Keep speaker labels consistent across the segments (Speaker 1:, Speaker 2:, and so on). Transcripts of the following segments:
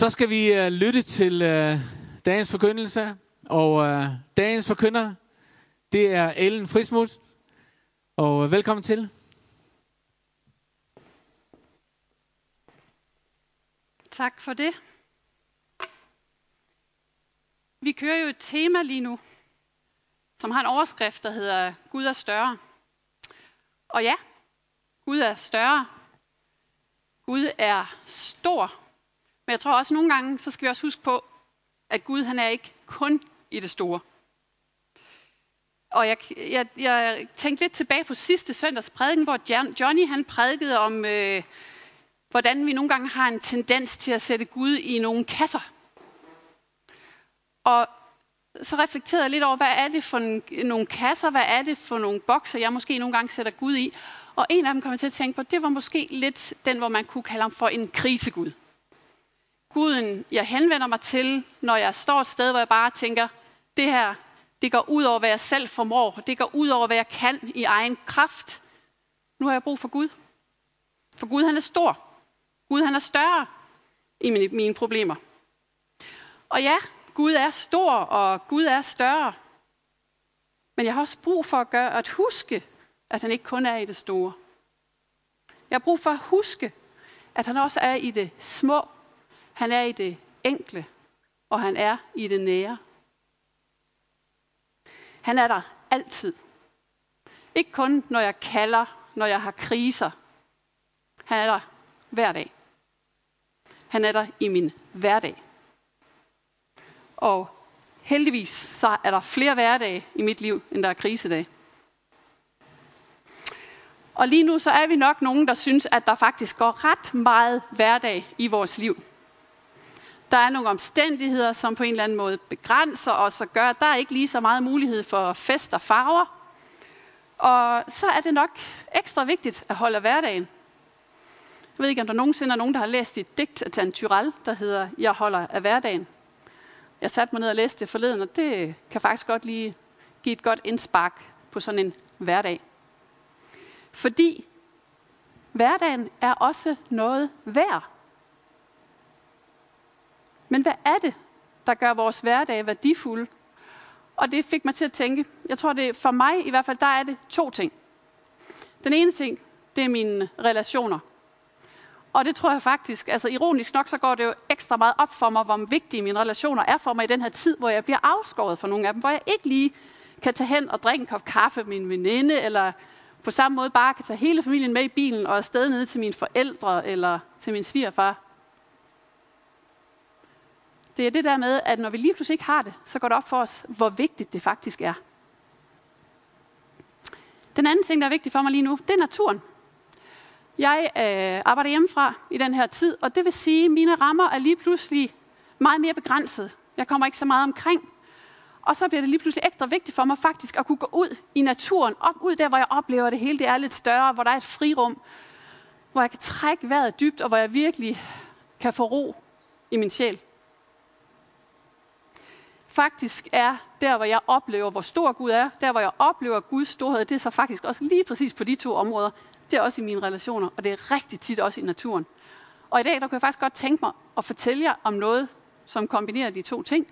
Speaker 1: Så skal vi uh, lytte til uh, dagens forkyndelse, og uh, dagens forkynder, det er Ellen Frismuth. Og uh, velkommen til.
Speaker 2: Tak for det. Vi kører jo et tema lige nu, som har en overskrift, der hedder Gud er større. Og ja, Gud er større. Gud er stor. Men jeg tror også nogle gange, så skal vi også huske på, at Gud han er ikke kun i det store. Og jeg, jeg, jeg tænkte lidt tilbage på sidste søndags prædiken, hvor Johnny han prædikede om, øh, hvordan vi nogle gange har en tendens til at sætte Gud i nogle kasser. Og så reflekterede jeg lidt over, hvad er det for nogle kasser, hvad er det for nogle bokser, jeg måske nogle gange sætter Gud i. Og en af dem kom jeg til at tænke på, det var måske lidt den, hvor man kunne kalde ham for en krisegud. Guden, jeg henvender mig til, når jeg står et sted, hvor jeg bare tænker, det her, det går ud over, hvad jeg selv formår. Det går ud over, hvad jeg kan i egen kraft. Nu har jeg brug for Gud. For Gud, han er stor. Gud, han er større i mine, mine problemer. Og ja, Gud er stor, og Gud er større. Men jeg har også brug for at, gøre, at huske, at han ikke kun er i det store. Jeg har brug for at huske, at han også er i det små. Han er i det enkle, og han er i det nære. Han er der altid. Ikke kun, når jeg kalder, når jeg har kriser. Han er der hver dag. Han er der i min hverdag. Og heldigvis så er der flere hverdage i mit liv, end der er krisedage. Og lige nu så er vi nok nogen, der synes, at der faktisk går ret meget hverdag i vores liv. Der er nogle omstændigheder, som på en eller anden måde begrænser os og gør, at der er ikke lige så meget mulighed for fest og farver. Og så er det nok ekstra vigtigt at holde hverdagen. Jeg ved ikke, om der nogensinde er nogen, der har læst et digt af Tan Tyrell, der hedder Jeg holder af hverdagen. Jeg satte mig ned og læste det forleden, og det kan faktisk godt lige give et godt indspark på sådan en hverdag. Fordi hverdagen er også noget værd. Men hvad er det, der gør vores hverdag værdifuld? Og det fik mig til at tænke, jeg tror det for mig i hvert fald, der er det to ting. Den ene ting, det er mine relationer. Og det tror jeg faktisk, altså ironisk nok, så går det jo ekstra meget op for mig, hvor vigtige mine relationer er for mig i den her tid, hvor jeg bliver afskåret fra nogle af dem, hvor jeg ikke lige kan tage hen og drikke en kop kaffe med min veninde, eller på samme måde bare kan tage hele familien med i bilen og afsted ned til mine forældre eller til min svigerfar. Det er det der med, at når vi lige pludselig ikke har det, så går det op for os, hvor vigtigt det faktisk er. Den anden ting, der er vigtig for mig lige nu, det er naturen. Jeg øh, arbejder hjemmefra i den her tid, og det vil sige, at mine rammer er lige pludselig meget mere begrænset. Jeg kommer ikke så meget omkring. Og så bliver det lige pludselig ekstra vigtigt for mig faktisk at kunne gå ud i naturen, op ud der, hvor jeg oplever, at det hele det er lidt større, hvor der er et frirum, hvor jeg kan trække vejret dybt, og hvor jeg virkelig kan få ro i min sjæl. Faktisk er der, hvor jeg oplever, hvor stor Gud er, der, hvor jeg oplever Guds storhed, det er så faktisk også lige præcis på de to områder. Det er også i mine relationer, og det er rigtig tit også i naturen. Og i dag, der kunne jeg faktisk godt tænke mig at fortælle jer om noget, som kombinerer de to ting.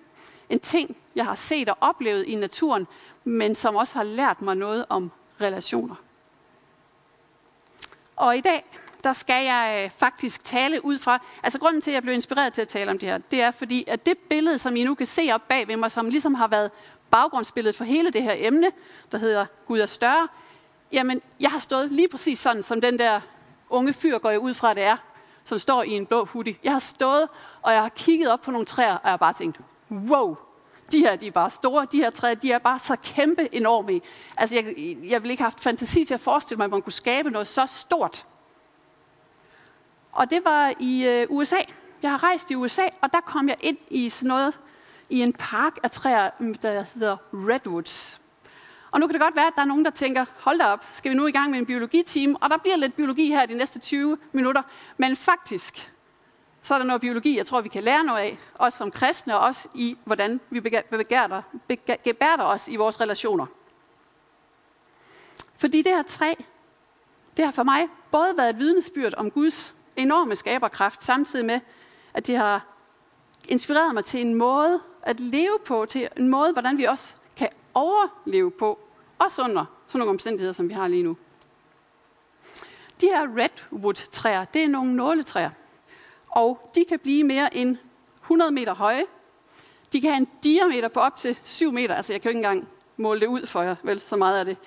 Speaker 2: En ting, jeg har set og oplevet i naturen, men som også har lært mig noget om relationer. Og i dag, der skal jeg øh, faktisk tale ud fra, altså grunden til, at jeg blev inspireret til at tale om det her, det er fordi, at det billede, som I nu kan se op bag ved mig, som ligesom har været baggrundsbilledet for hele det her emne, der hedder Gud er større, jamen, jeg har stået lige præcis sådan, som den der unge fyr går jeg ud fra, det er, som står i en blå hoodie. Jeg har stået, og jeg har kigget op på nogle træer, og jeg har bare tænkt, wow, de her de er bare store, de her træer, de er bare så kæmpe enorme. Altså, jeg, jeg ville ikke have haft fantasi til at forestille mig, at man kunne skabe noget så stort. Og det var i øh, USA. Jeg har rejst i USA, og der kom jeg ind i sådan noget, i en park af træer, mm, der hedder Redwoods. Og nu kan det godt være, at der er nogen, der tænker, hold da op, skal vi nu i gang med en biologiteam? Og der bliver lidt biologi her de næste 20 minutter. Men faktisk, så er der noget biologi, jeg tror, vi kan lære noget af, også som kristne, og også i, hvordan vi gebærder os i vores relationer. Fordi det her træ, det har for mig både været et vidnesbyrd om Guds enorme skaberkraft, samtidig med, at de har inspireret mig til en måde at leve på, til en måde, hvordan vi også kan overleve på, også under sådan nogle omstændigheder, som vi har lige nu. De her redwood-træer, det er nogle nåletræer, og de kan blive mere end 100 meter høje. De kan have en diameter på op til 7 meter, altså jeg kan jo ikke engang måle det ud for jer, vel, så meget af det.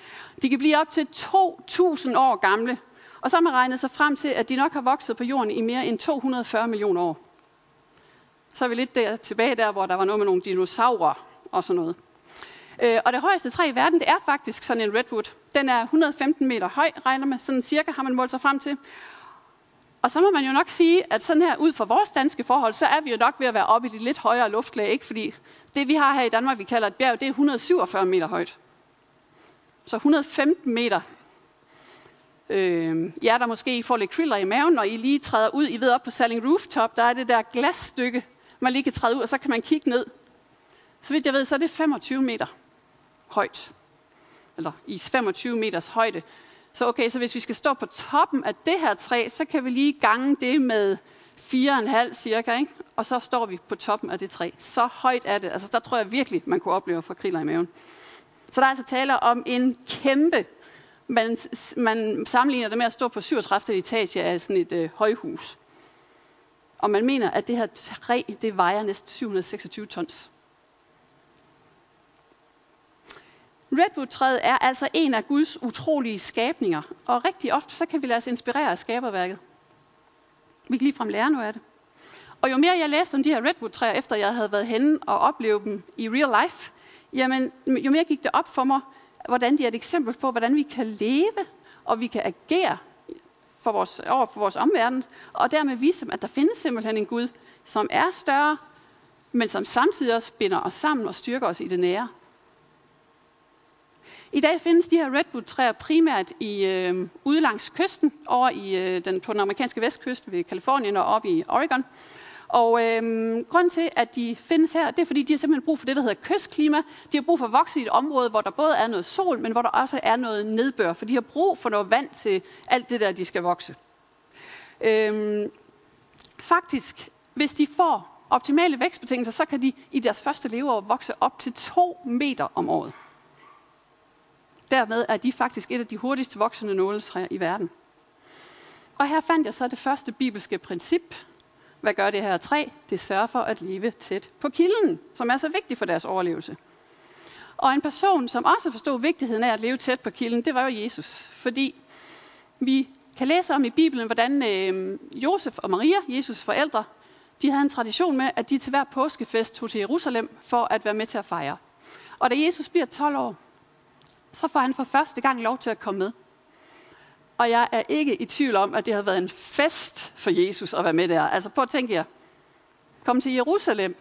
Speaker 2: De kan blive op til 2.000 år gamle, og så har man regnet sig frem til, at de nok har vokset på jorden i mere end 240 millioner år. Så er vi lidt der, tilbage der, hvor der var noget med nogle dinosaurer og sådan noget. Øh, og det højeste træ i verden, det er faktisk sådan en redwood. Den er 115 meter høj, regner med. Sådan cirka har man målt sig frem til. Og så må man jo nok sige, at sådan her ud fra vores danske forhold, så er vi jo nok ved at være oppe i de lidt højere luftlag. Ikke? Fordi det vi har her i Danmark, vi kalder et bjerg, det er 147 meter højt. Så 115 meter. Øh, ja, der måske får lidt kriller i maven, når I lige træder ud. I ved op på Salling Rooftop, der er det der glasstykke, man lige kan træde ud, og så kan man kigge ned. Så vidt jeg ved, så er det 25 meter højt. Eller i 25 meters højde. Så okay, så hvis vi skal stå på toppen af det her træ, så kan vi lige gange det med 4,5 cirka, ikke? og så står vi på toppen af det træ. Så højt er det. Altså, der tror jeg virkelig, man kunne opleve for kriller i maven. Så der er altså tale om en kæmpe, man, man sammenligner det med at stå på 37. etage af sådan et øh, højhus. Og man mener, at det her træ, det vejer næsten 726 tons. Redwood-træet er altså en af Guds utrolige skabninger, og rigtig ofte så kan vi lade os inspirere af skaberværket. Vi kan ligefrem lære noget af det. Og jo mere jeg læste om de her redwood-træer, efter jeg havde været henne og oplevet dem i real life, jamen, jo mere gik det op for mig, hvordan de er et eksempel på, hvordan vi kan leve, og vi kan agere for vores, over for vores omverden, og dermed vise dem, at der findes simpelthen en Gud, som er større, men som samtidig også binder os sammen og styrker os i det nære. I dag findes de her redwood-træer primært i øh, ude langs kysten, over i, øh, den, på den amerikanske vestkyst ved Kalifornien og op i Oregon. Og øhm, grund til, at de findes her, det er, fordi de har simpelthen brug for det, der hedder kystklima. De har brug for at vokse i et område, hvor der både er noget sol, men hvor der også er noget nedbør, for de har brug for noget vand til alt det der, de skal vokse. Øhm, faktisk, hvis de får optimale vækstbetingelser, så kan de i deres første leveår vokse op til 2 meter om året. Dermed er de faktisk et af de hurtigst voksende nåletræer i verden. Og her fandt jeg så det første bibelske princip. Hvad gør det her træ? Det sørger for at leve tæt på kilden, som er så vigtig for deres overlevelse. Og en person, som også forstod vigtigheden af at leve tæt på kilden, det var jo Jesus. Fordi vi kan læse om i Bibelen, hvordan øh, Josef og Maria, Jesus forældre, de havde en tradition med, at de til hver påskefest tog til Jerusalem for at være med til at fejre. Og da Jesus bliver 12 år, så får han for første gang lov til at komme med. Og jeg er ikke i tvivl om, at det har været en fest for Jesus at være med der. Altså prøv at tænke jer. Kom til Jerusalem.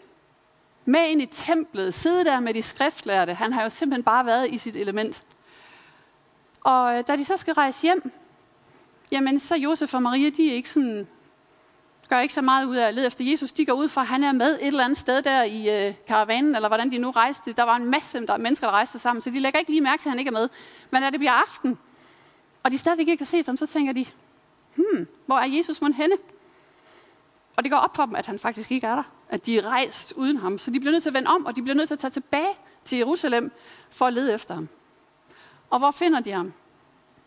Speaker 2: Med ind i templet. Sidde der med de skriftlærte. Han har jo simpelthen bare været i sit element. Og øh, da de så skal rejse hjem, jamen så Josef og Maria, de er ikke sådan gør ikke så meget ud af at lede efter Jesus. De går ud fra, at han er med et eller andet sted der i øh, karavanen, eller hvordan de nu rejste. Der var en masse der mennesker, der rejste sammen, så de lægger ikke lige mærke til, at han ikke er med. Men da det bliver aften, og de stadigvæk ikke har set ham, så tænker de, hmm, hvor er Jesus mon henne? Og det går op for dem, at han faktisk ikke er der. At de er rejst uden ham. Så de bliver nødt til at vende om, og de bliver nødt til at tage tilbage til Jerusalem for at lede efter ham. Og hvor finder de ham?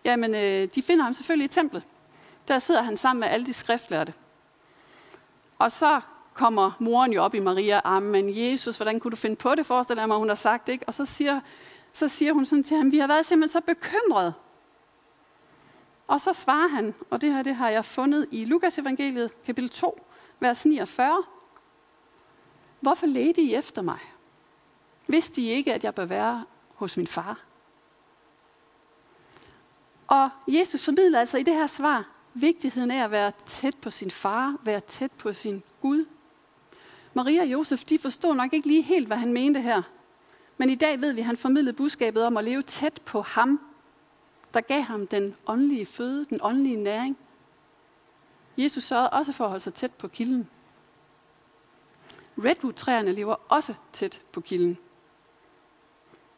Speaker 2: Jamen, øh, de finder ham selvfølgelig i templet. Der sidder han sammen med alle de skriftlærte. Og så kommer moren jo op i Maria, amen Jesus, hvordan kunne du finde på det, forestiller jeg mig, hun har sagt, ikke? Og så siger, så siger hun sådan til ham, vi har været simpelthen så bekymrede. Og så svarer han, og det her det har jeg fundet i Lukas evangeliet, kapitel 2, vers 49. Hvorfor ledte I efter mig? Vidste I ikke, at jeg bør være hos min far? Og Jesus formidler altså i det her svar, vigtigheden af at være tæt på sin far, være tæt på sin Gud. Maria og Josef, de forstod nok ikke lige helt, hvad han mente her. Men i dag ved vi, at han formidlede budskabet om at leve tæt på ham, der gav ham den åndelige føde, den åndelige næring. Jesus sørgede også for at holde sig tæt på kilden. Redwood-træerne lever også tæt på kilden.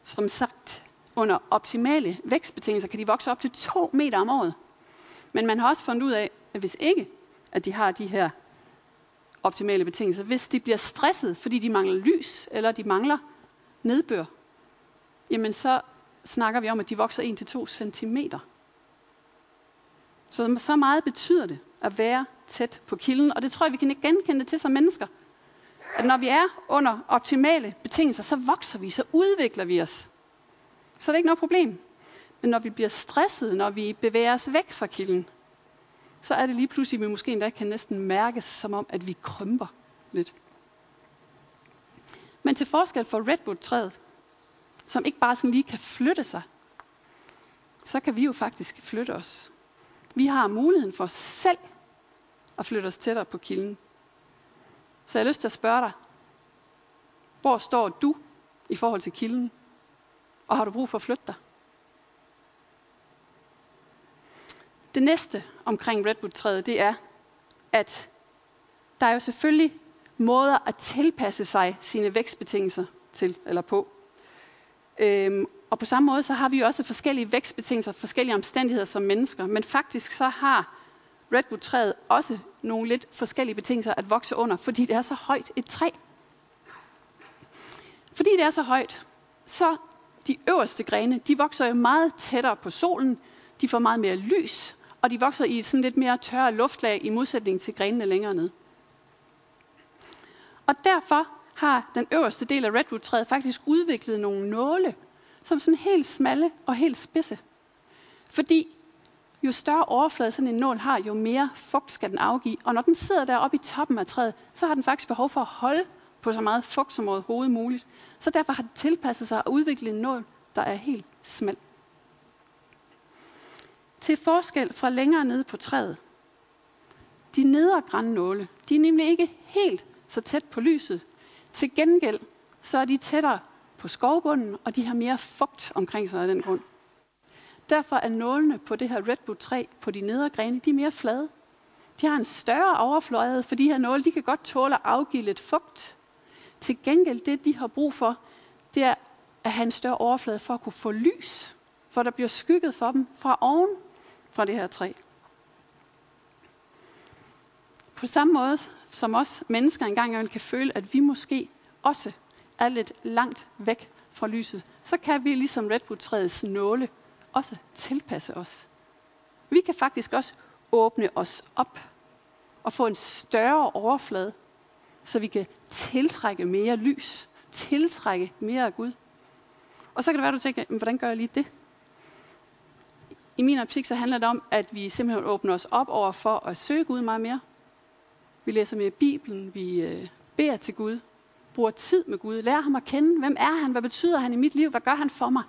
Speaker 2: Som sagt, under optimale vækstbetingelser kan de vokse op til to meter om året. Men man har også fundet ud af, at hvis ikke, at de har de her optimale betingelser. Hvis de bliver stresset, fordi de mangler lys, eller de mangler nedbør, jamen så snakker vi om, at de vokser 1-2 cm. Så, så meget betyder det at være tæt på kilden, og det tror jeg, vi kan ikke genkende det til som mennesker. At når vi er under optimale betingelser, så vokser vi, så udvikler vi os. Så er det ikke noget problem. Men når vi bliver stresset, når vi bevæger os væk fra kilden, så er det lige pludselig, at vi måske endda kan næsten mærke som om, at vi krymper lidt. Men til forskel for redwood-træet, som ikke bare sådan lige kan flytte sig, så kan vi jo faktisk flytte os. Vi har muligheden for selv at flytte os tættere på kilden. Så jeg har lyst til at spørge dig, hvor står du i forhold til kilden? Og har du brug for at flytte dig? Det næste omkring redwood-træet, det er, at der er jo selvfølgelig måder at tilpasse sig sine vækstbetingelser til eller på. Øhm, og på samme måde så har vi jo også forskellige vækstbetingelser, forskellige omstændigheder som mennesker. Men faktisk så har redwood-træet også nogle lidt forskellige betingelser at vokse under, fordi det er så højt et træ. Fordi det er så højt, så de øverste grene, de vokser jo meget tættere på solen, de får meget mere lys, og de vokser i sådan lidt mere tørre luftlag i modsætning til grenene længere ned. Og derfor har den øverste del af redwood-træet faktisk udviklet nogle nåle, som sådan helt smalle og helt spidse. Fordi jo større overflade sådan en nål har, jo mere fugt skal den afgive. Og når den sidder deroppe i toppen af træet, så har den faktisk behov for at holde på så meget fugt som overhovedet muligt. Så derfor har den tilpasset sig at udvikle en nål, der er helt smal. Til forskel fra længere nede på træet. De nedre grænnåle, de er nemlig ikke helt så tæt på lyset. Til gengæld så er de tættere på skovbunden, og de har mere fugt omkring sig af den grund. Derfor er nålene på det her redwood-træ på de nedre grene, de er mere flade. De har en større overflade, for de her nåle, de kan godt tåle at afgive lidt fugt. Til gengæld, det de har brug for, det er at have en større overflade for at kunne få lys. For der bliver skygget for dem fra oven fra det her træ. På samme måde som os mennesker engang kan føle, at vi måske også er lidt langt væk fra lyset, så kan vi ligesom redwood-træets nåle også tilpasse os. Vi kan faktisk også åbne os op og få en større overflade, så vi kan tiltrække mere lys, tiltrække mere af Gud. Og så kan det være, at du tænker, hvordan gør jeg lige det? I min optik så handler det om, at vi simpelthen åbner os op over for at søge Gud meget mere. Vi læser mere Bibelen, vi øh, beder til Gud, bruger tid med Gud, lærer ham at kende. Hvem er han? Hvad betyder han i mit liv? Hvad gør han for mig?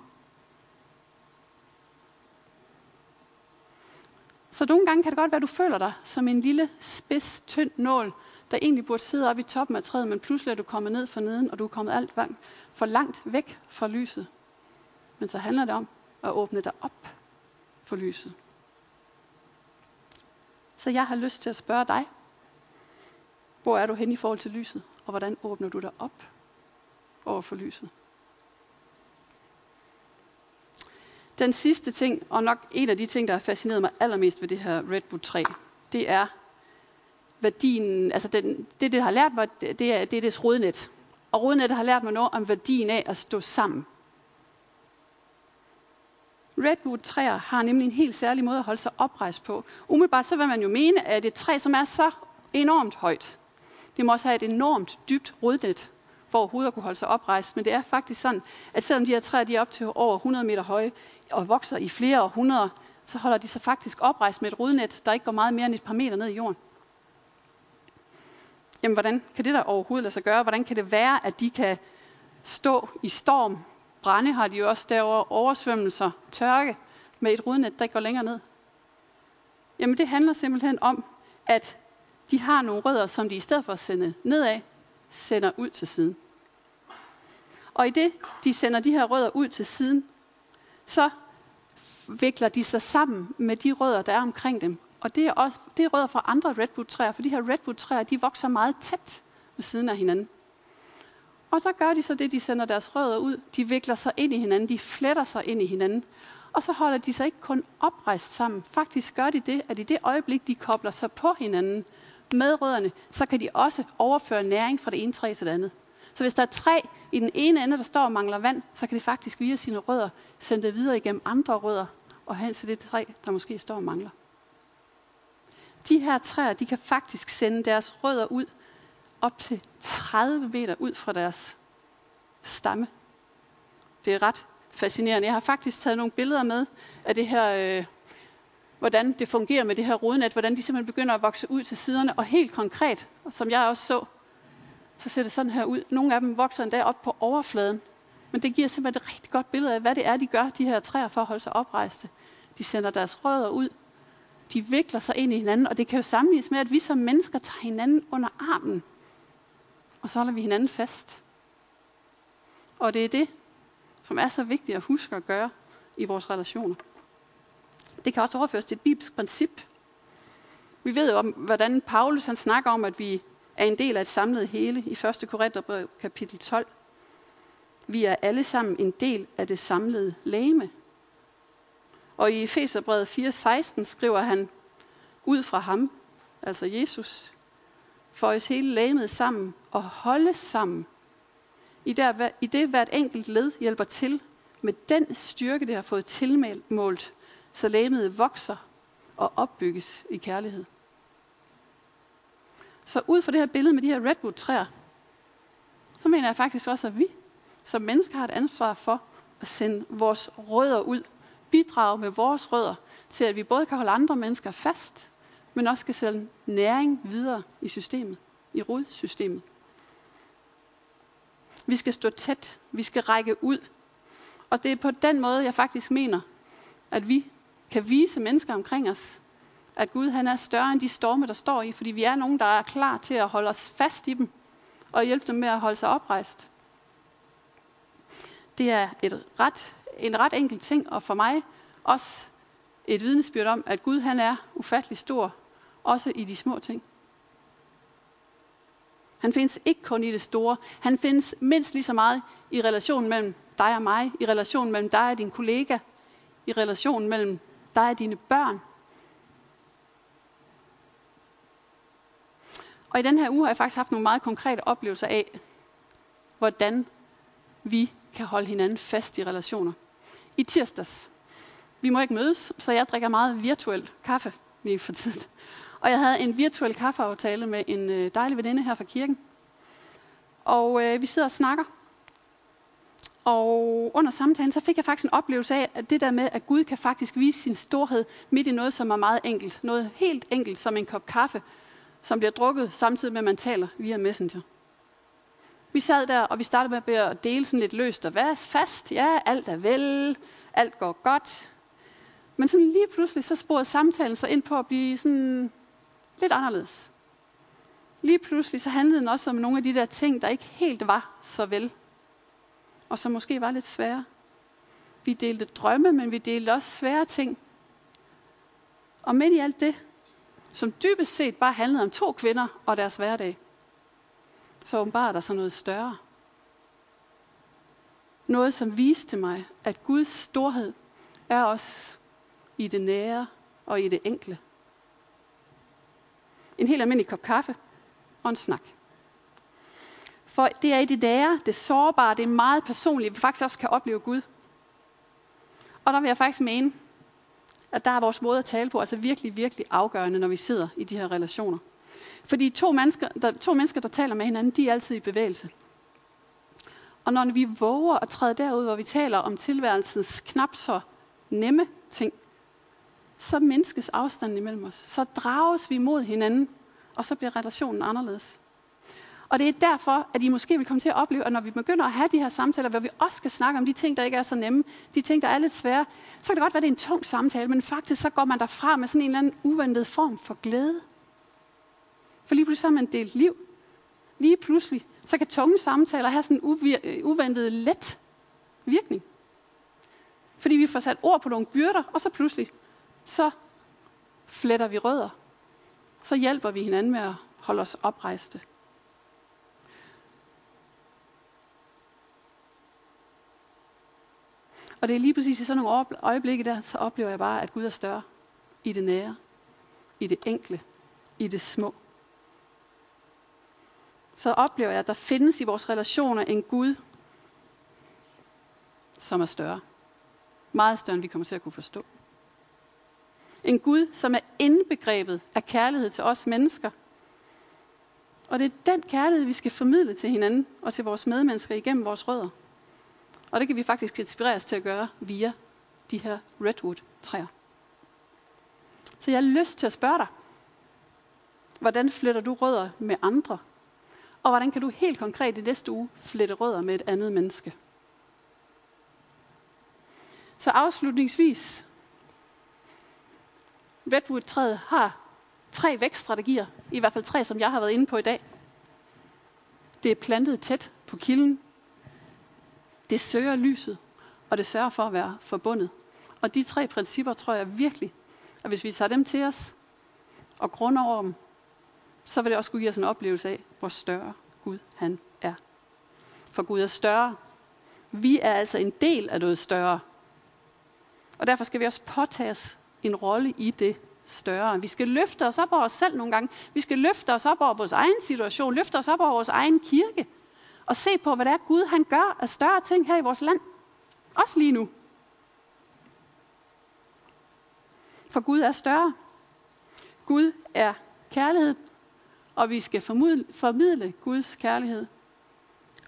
Speaker 2: Så nogle gange kan det godt være, at du føler dig som en lille, spids, tynd nål, der egentlig burde sidde oppe i toppen af træet, men pludselig er du kommet ned for neden, og du er kommet alt for langt væk fra lyset. Men så handler det om at åbne dig op for lyset. Så jeg har lyst til at spørge dig, hvor er du hen i forhold til lyset, og hvordan åbner du dig op over for lyset? Den sidste ting, og nok en af de ting, der har fascineret mig allermest ved det her redwood-træ, det er værdien, altså den, det, det har lært mig, det er, det er dets rodnet. Og rodnettet har lært mig noget om værdien af at stå sammen. Redwood-træer har nemlig en helt særlig måde at holde sig oprejst på. Umiddelbart så vil man jo mene, at et træ, som er så enormt højt, det må også have et enormt dybt rodnet, for overhovedet at kunne holde sig oprejst. Men det er faktisk sådan, at selvom de her træer de er op til over 100 meter høje og vokser i flere århundreder, så holder de sig faktisk oprejst med et rodnet, der ikke går meget mere end et par meter ned i jorden. Jamen, hvordan kan det der overhovedet lade sig gøre? Hvordan kan det være, at de kan stå i storm? Brænde har de jo også derovre, oversvømmelser, tørke, med et rodnet, der ikke går længere ned. Jamen, det handler simpelthen om, at de har nogle rødder, som de i stedet for at sende nedad, sender ud til siden. Og i det, de sender de her rødder ud til siden, så vikler de sig sammen med de rødder, der er omkring dem. Og det er, også, det er rødder fra andre redwood-træer, for de her redwood-træer, de vokser meget tæt ved siden af hinanden. Og så gør de så det, de sender deres rødder ud. De vikler sig ind i hinanden, de fletter sig ind i hinanden. Og så holder de sig ikke kun oprejst sammen. Faktisk gør de det, at i det øjeblik, de kobler sig på hinanden, med rødderne, så kan de også overføre næring fra det ene træ til det andet. Så hvis der er træ i den ene ende, der står og mangler vand, så kan det faktisk via sine rødder sende det videre igennem andre rødder og hen til det træ, der måske står og mangler. De her træer, de kan faktisk sende deres rødder ud op til 30 meter ud fra deres stamme. Det er ret fascinerende. Jeg har faktisk taget nogle billeder med af det her, øh, hvordan det fungerer med det her rodnet, hvordan de simpelthen begynder at vokse ud til siderne, og helt konkret, som jeg også så, så ser det sådan her ud. Nogle af dem vokser endda op på overfladen, men det giver simpelthen et rigtig godt billede af, hvad det er, de gør, de her træer, for at holde sig oprejste. De sender deres rødder ud, de vikler sig ind i hinanden, og det kan jo sammenlignes med, at vi som mennesker tager hinanden under armen, og så holder vi hinanden fast. Og det er det, som er så vigtigt at huske at gøre i vores relationer. Det kan også overføres til et bibelsk princip. Vi ved jo om, hvordan Paulus han snakker om, at vi er en del af et samlet hele i 1. Korintherbrev kapitel 12. Vi er alle sammen en del af det samlede læme. Og i Efeserbrevet 4:16 skriver han, ud fra ham, altså Jesus, for os hele lægemet sammen og holde sammen. I, der, I det hvert enkelt led hjælper til med den styrke, det har fået tilmålt, så lægemet vokser og opbygges i kærlighed. Så ud fra det her billede med de her redwood-træer, så mener jeg faktisk også, at vi som mennesker har et ansvar for at sende vores rødder ud. Bidrage med vores rødder til, at vi både kan holde andre mennesker fast, men også kan sende næring videre i systemet, i rodsystemet. Vi skal stå tæt. Vi skal række ud. Og det er på den måde, jeg faktisk mener, at vi kan vise mennesker omkring os, at Gud han er større end de storme, der står i, fordi vi er nogen, der er klar til at holde os fast i dem og hjælpe dem med at holde sig oprejst. Det er et ret, en ret enkel ting, og for mig også et vidnesbyrd om, at Gud han er ufattelig stor, også i de små ting. Han findes ikke kun i det store. Han findes mindst lige så meget i relationen mellem dig og mig, i relationen mellem dig og din kollega, i relationen mellem dig og dine børn. Og i den her uge har jeg faktisk haft nogle meget konkrete oplevelser af, hvordan vi kan holde hinanden fast i relationer. I tirsdags, vi må ikke mødes, så jeg drikker meget virtuel kaffe lige for tiden. Og jeg havde en virtuel kaffeaftale med en øh, dejlig veninde her fra kirken. Og øh, vi sidder og snakker. Og under samtalen, så fik jeg faktisk en oplevelse af, at det der med, at Gud kan faktisk vise sin storhed midt i noget, som er meget enkelt. Noget helt enkelt, som en kop kaffe, som bliver drukket samtidig med, at man taler via Messenger. Vi sad der, og vi startede med at dele sådan lidt løst og hvad fast. Ja, alt er vel, alt går godt. Men sådan lige pludselig, så sporede samtalen sig ind på at blive sådan lidt anderledes. Lige pludselig så handlede den også om nogle af de der ting, der ikke helt var så vel. Og som måske var lidt svære. Vi delte drømme, men vi delte også svære ting. Og midt i alt det, som dybest set bare handlede om to kvinder og deres hverdag, så åbenbart der så noget større. Noget, som viste mig, at Guds storhed er også i det nære og i det enkle. En helt almindelig kop kaffe og en snak. For det er i det nære, det sårbare, det er meget personligt, vi faktisk også kan opleve Gud. Og der vil jeg faktisk mene, at der er vores måde at tale på altså virkelig, virkelig afgørende, når vi sidder i de her relationer. Fordi to mennesker, der, to mennesker, der taler med hinanden, de er altid i bevægelse. Og når vi våger at træde derud, hvor vi taler om tilværelsens knap så nemme ting, så mindskes afstanden imellem os. Så drages vi mod hinanden, og så bliver relationen anderledes. Og det er derfor, at I måske vil komme til at opleve, at når vi begynder at have de her samtaler, hvor vi også skal snakke om de ting, der ikke er så nemme, de ting, der er lidt svære, så kan det godt være, at det er en tung samtale, men faktisk så går man derfra med sådan en eller anden uventet form for glæde. For lige pludselig har man delt liv. Lige pludselig, så kan tunge samtaler have sådan en øh, uventet let virkning. Fordi vi får sat ord på nogle byrder, og så pludselig, så fletter vi rødder. Så hjælper vi hinanden med at holde os oprejste. Og det er lige præcis i sådan nogle øjeblikke der, så oplever jeg bare, at Gud er større i det nære, i det enkle, i det små. så oplever jeg, at der findes i vores relationer en Gud, som er større. Meget større, end vi kommer til at kunne forstå. En Gud, som er indbegrebet af kærlighed til os mennesker. Og det er den kærlighed, vi skal formidle til hinanden og til vores medmennesker igennem vores rødder. Og det kan vi faktisk inspireres til at gøre via de her redwood-træer. Så jeg har lyst til at spørge dig, hvordan flytter du rødder med andre? Og hvordan kan du helt konkret i næste uge flette rødder med et andet menneske? Så afslutningsvis, Redwood-træet har tre vækststrategier, i hvert fald tre, som jeg har været inde på i dag. Det er plantet tæt på kilden. Det søger lyset, og det sørger for at være forbundet. Og de tre principper tror jeg virkelig, at hvis vi tager dem til os og grunder over dem, så vil det også kunne give os en oplevelse af, hvor større Gud han er. For Gud er større. Vi er altså en del af noget større. Og derfor skal vi også påtage os en rolle i det større. Vi skal løfte os op over os selv nogle gange. Vi skal løfte os op over vores egen situation, løfte os op over vores egen kirke, og se på, hvad det er Gud han gør af større ting her i vores land. Også lige nu. For Gud er større. Gud er kærlighed, og vi skal formidle Guds kærlighed.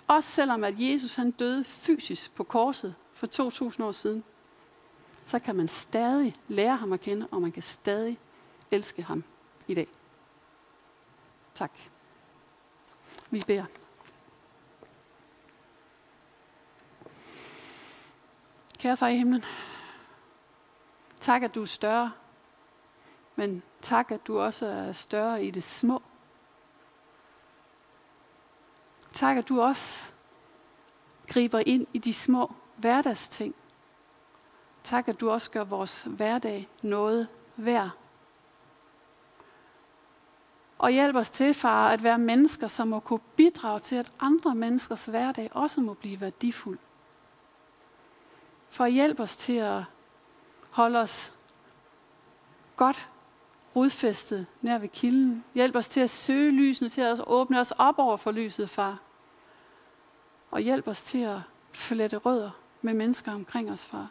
Speaker 2: Også selvom at Jesus han døde fysisk på korset for 2000 år siden, så kan man stadig lære ham at kende, og man kan stadig elske ham i dag. Tak. Vi beder. Kære far i himlen, tak at du er større, men tak at du også er større i det små. Tak at du også griber ind i de små hverdagsting. Tak, at du også gør vores hverdag noget værd. Og hjælp os til, far, at være mennesker, som må kunne bidrage til, at andre menneskers hverdag også må blive værdifuld. For hjælp os til at holde os godt rodfæstet nær ved kilden. Hjælp os til at søge lysene, til at åbne os op over for lyset, far. Og hjælp os til at flette rødder med mennesker omkring os, far.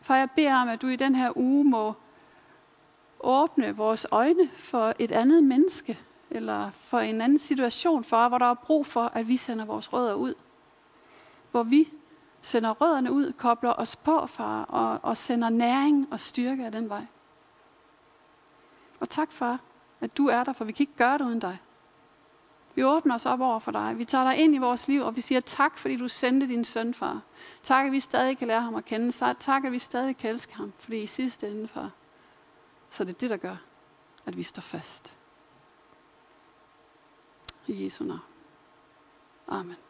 Speaker 2: Far, jeg beder om, at du i den her uge må åbne vores øjne for et andet menneske, eller for en anden situation, far, hvor der er brug for, at vi sender vores rødder ud. Hvor vi sender rødderne ud, kobler os på, far, og, og sender næring og styrke af den vej. Og tak, far, at du er der, for vi kan ikke gøre det uden dig. Vi åbner os op over for dig. Vi tager dig ind i vores liv, og vi siger tak, fordi du sendte din søn, far. Tak, at vi stadig kan lære ham at kende. Tak, at vi stadig kan elske ham. Fordi i sidste ende, far, så det er det, der gør, at vi står fast. I Jesu navn. Amen.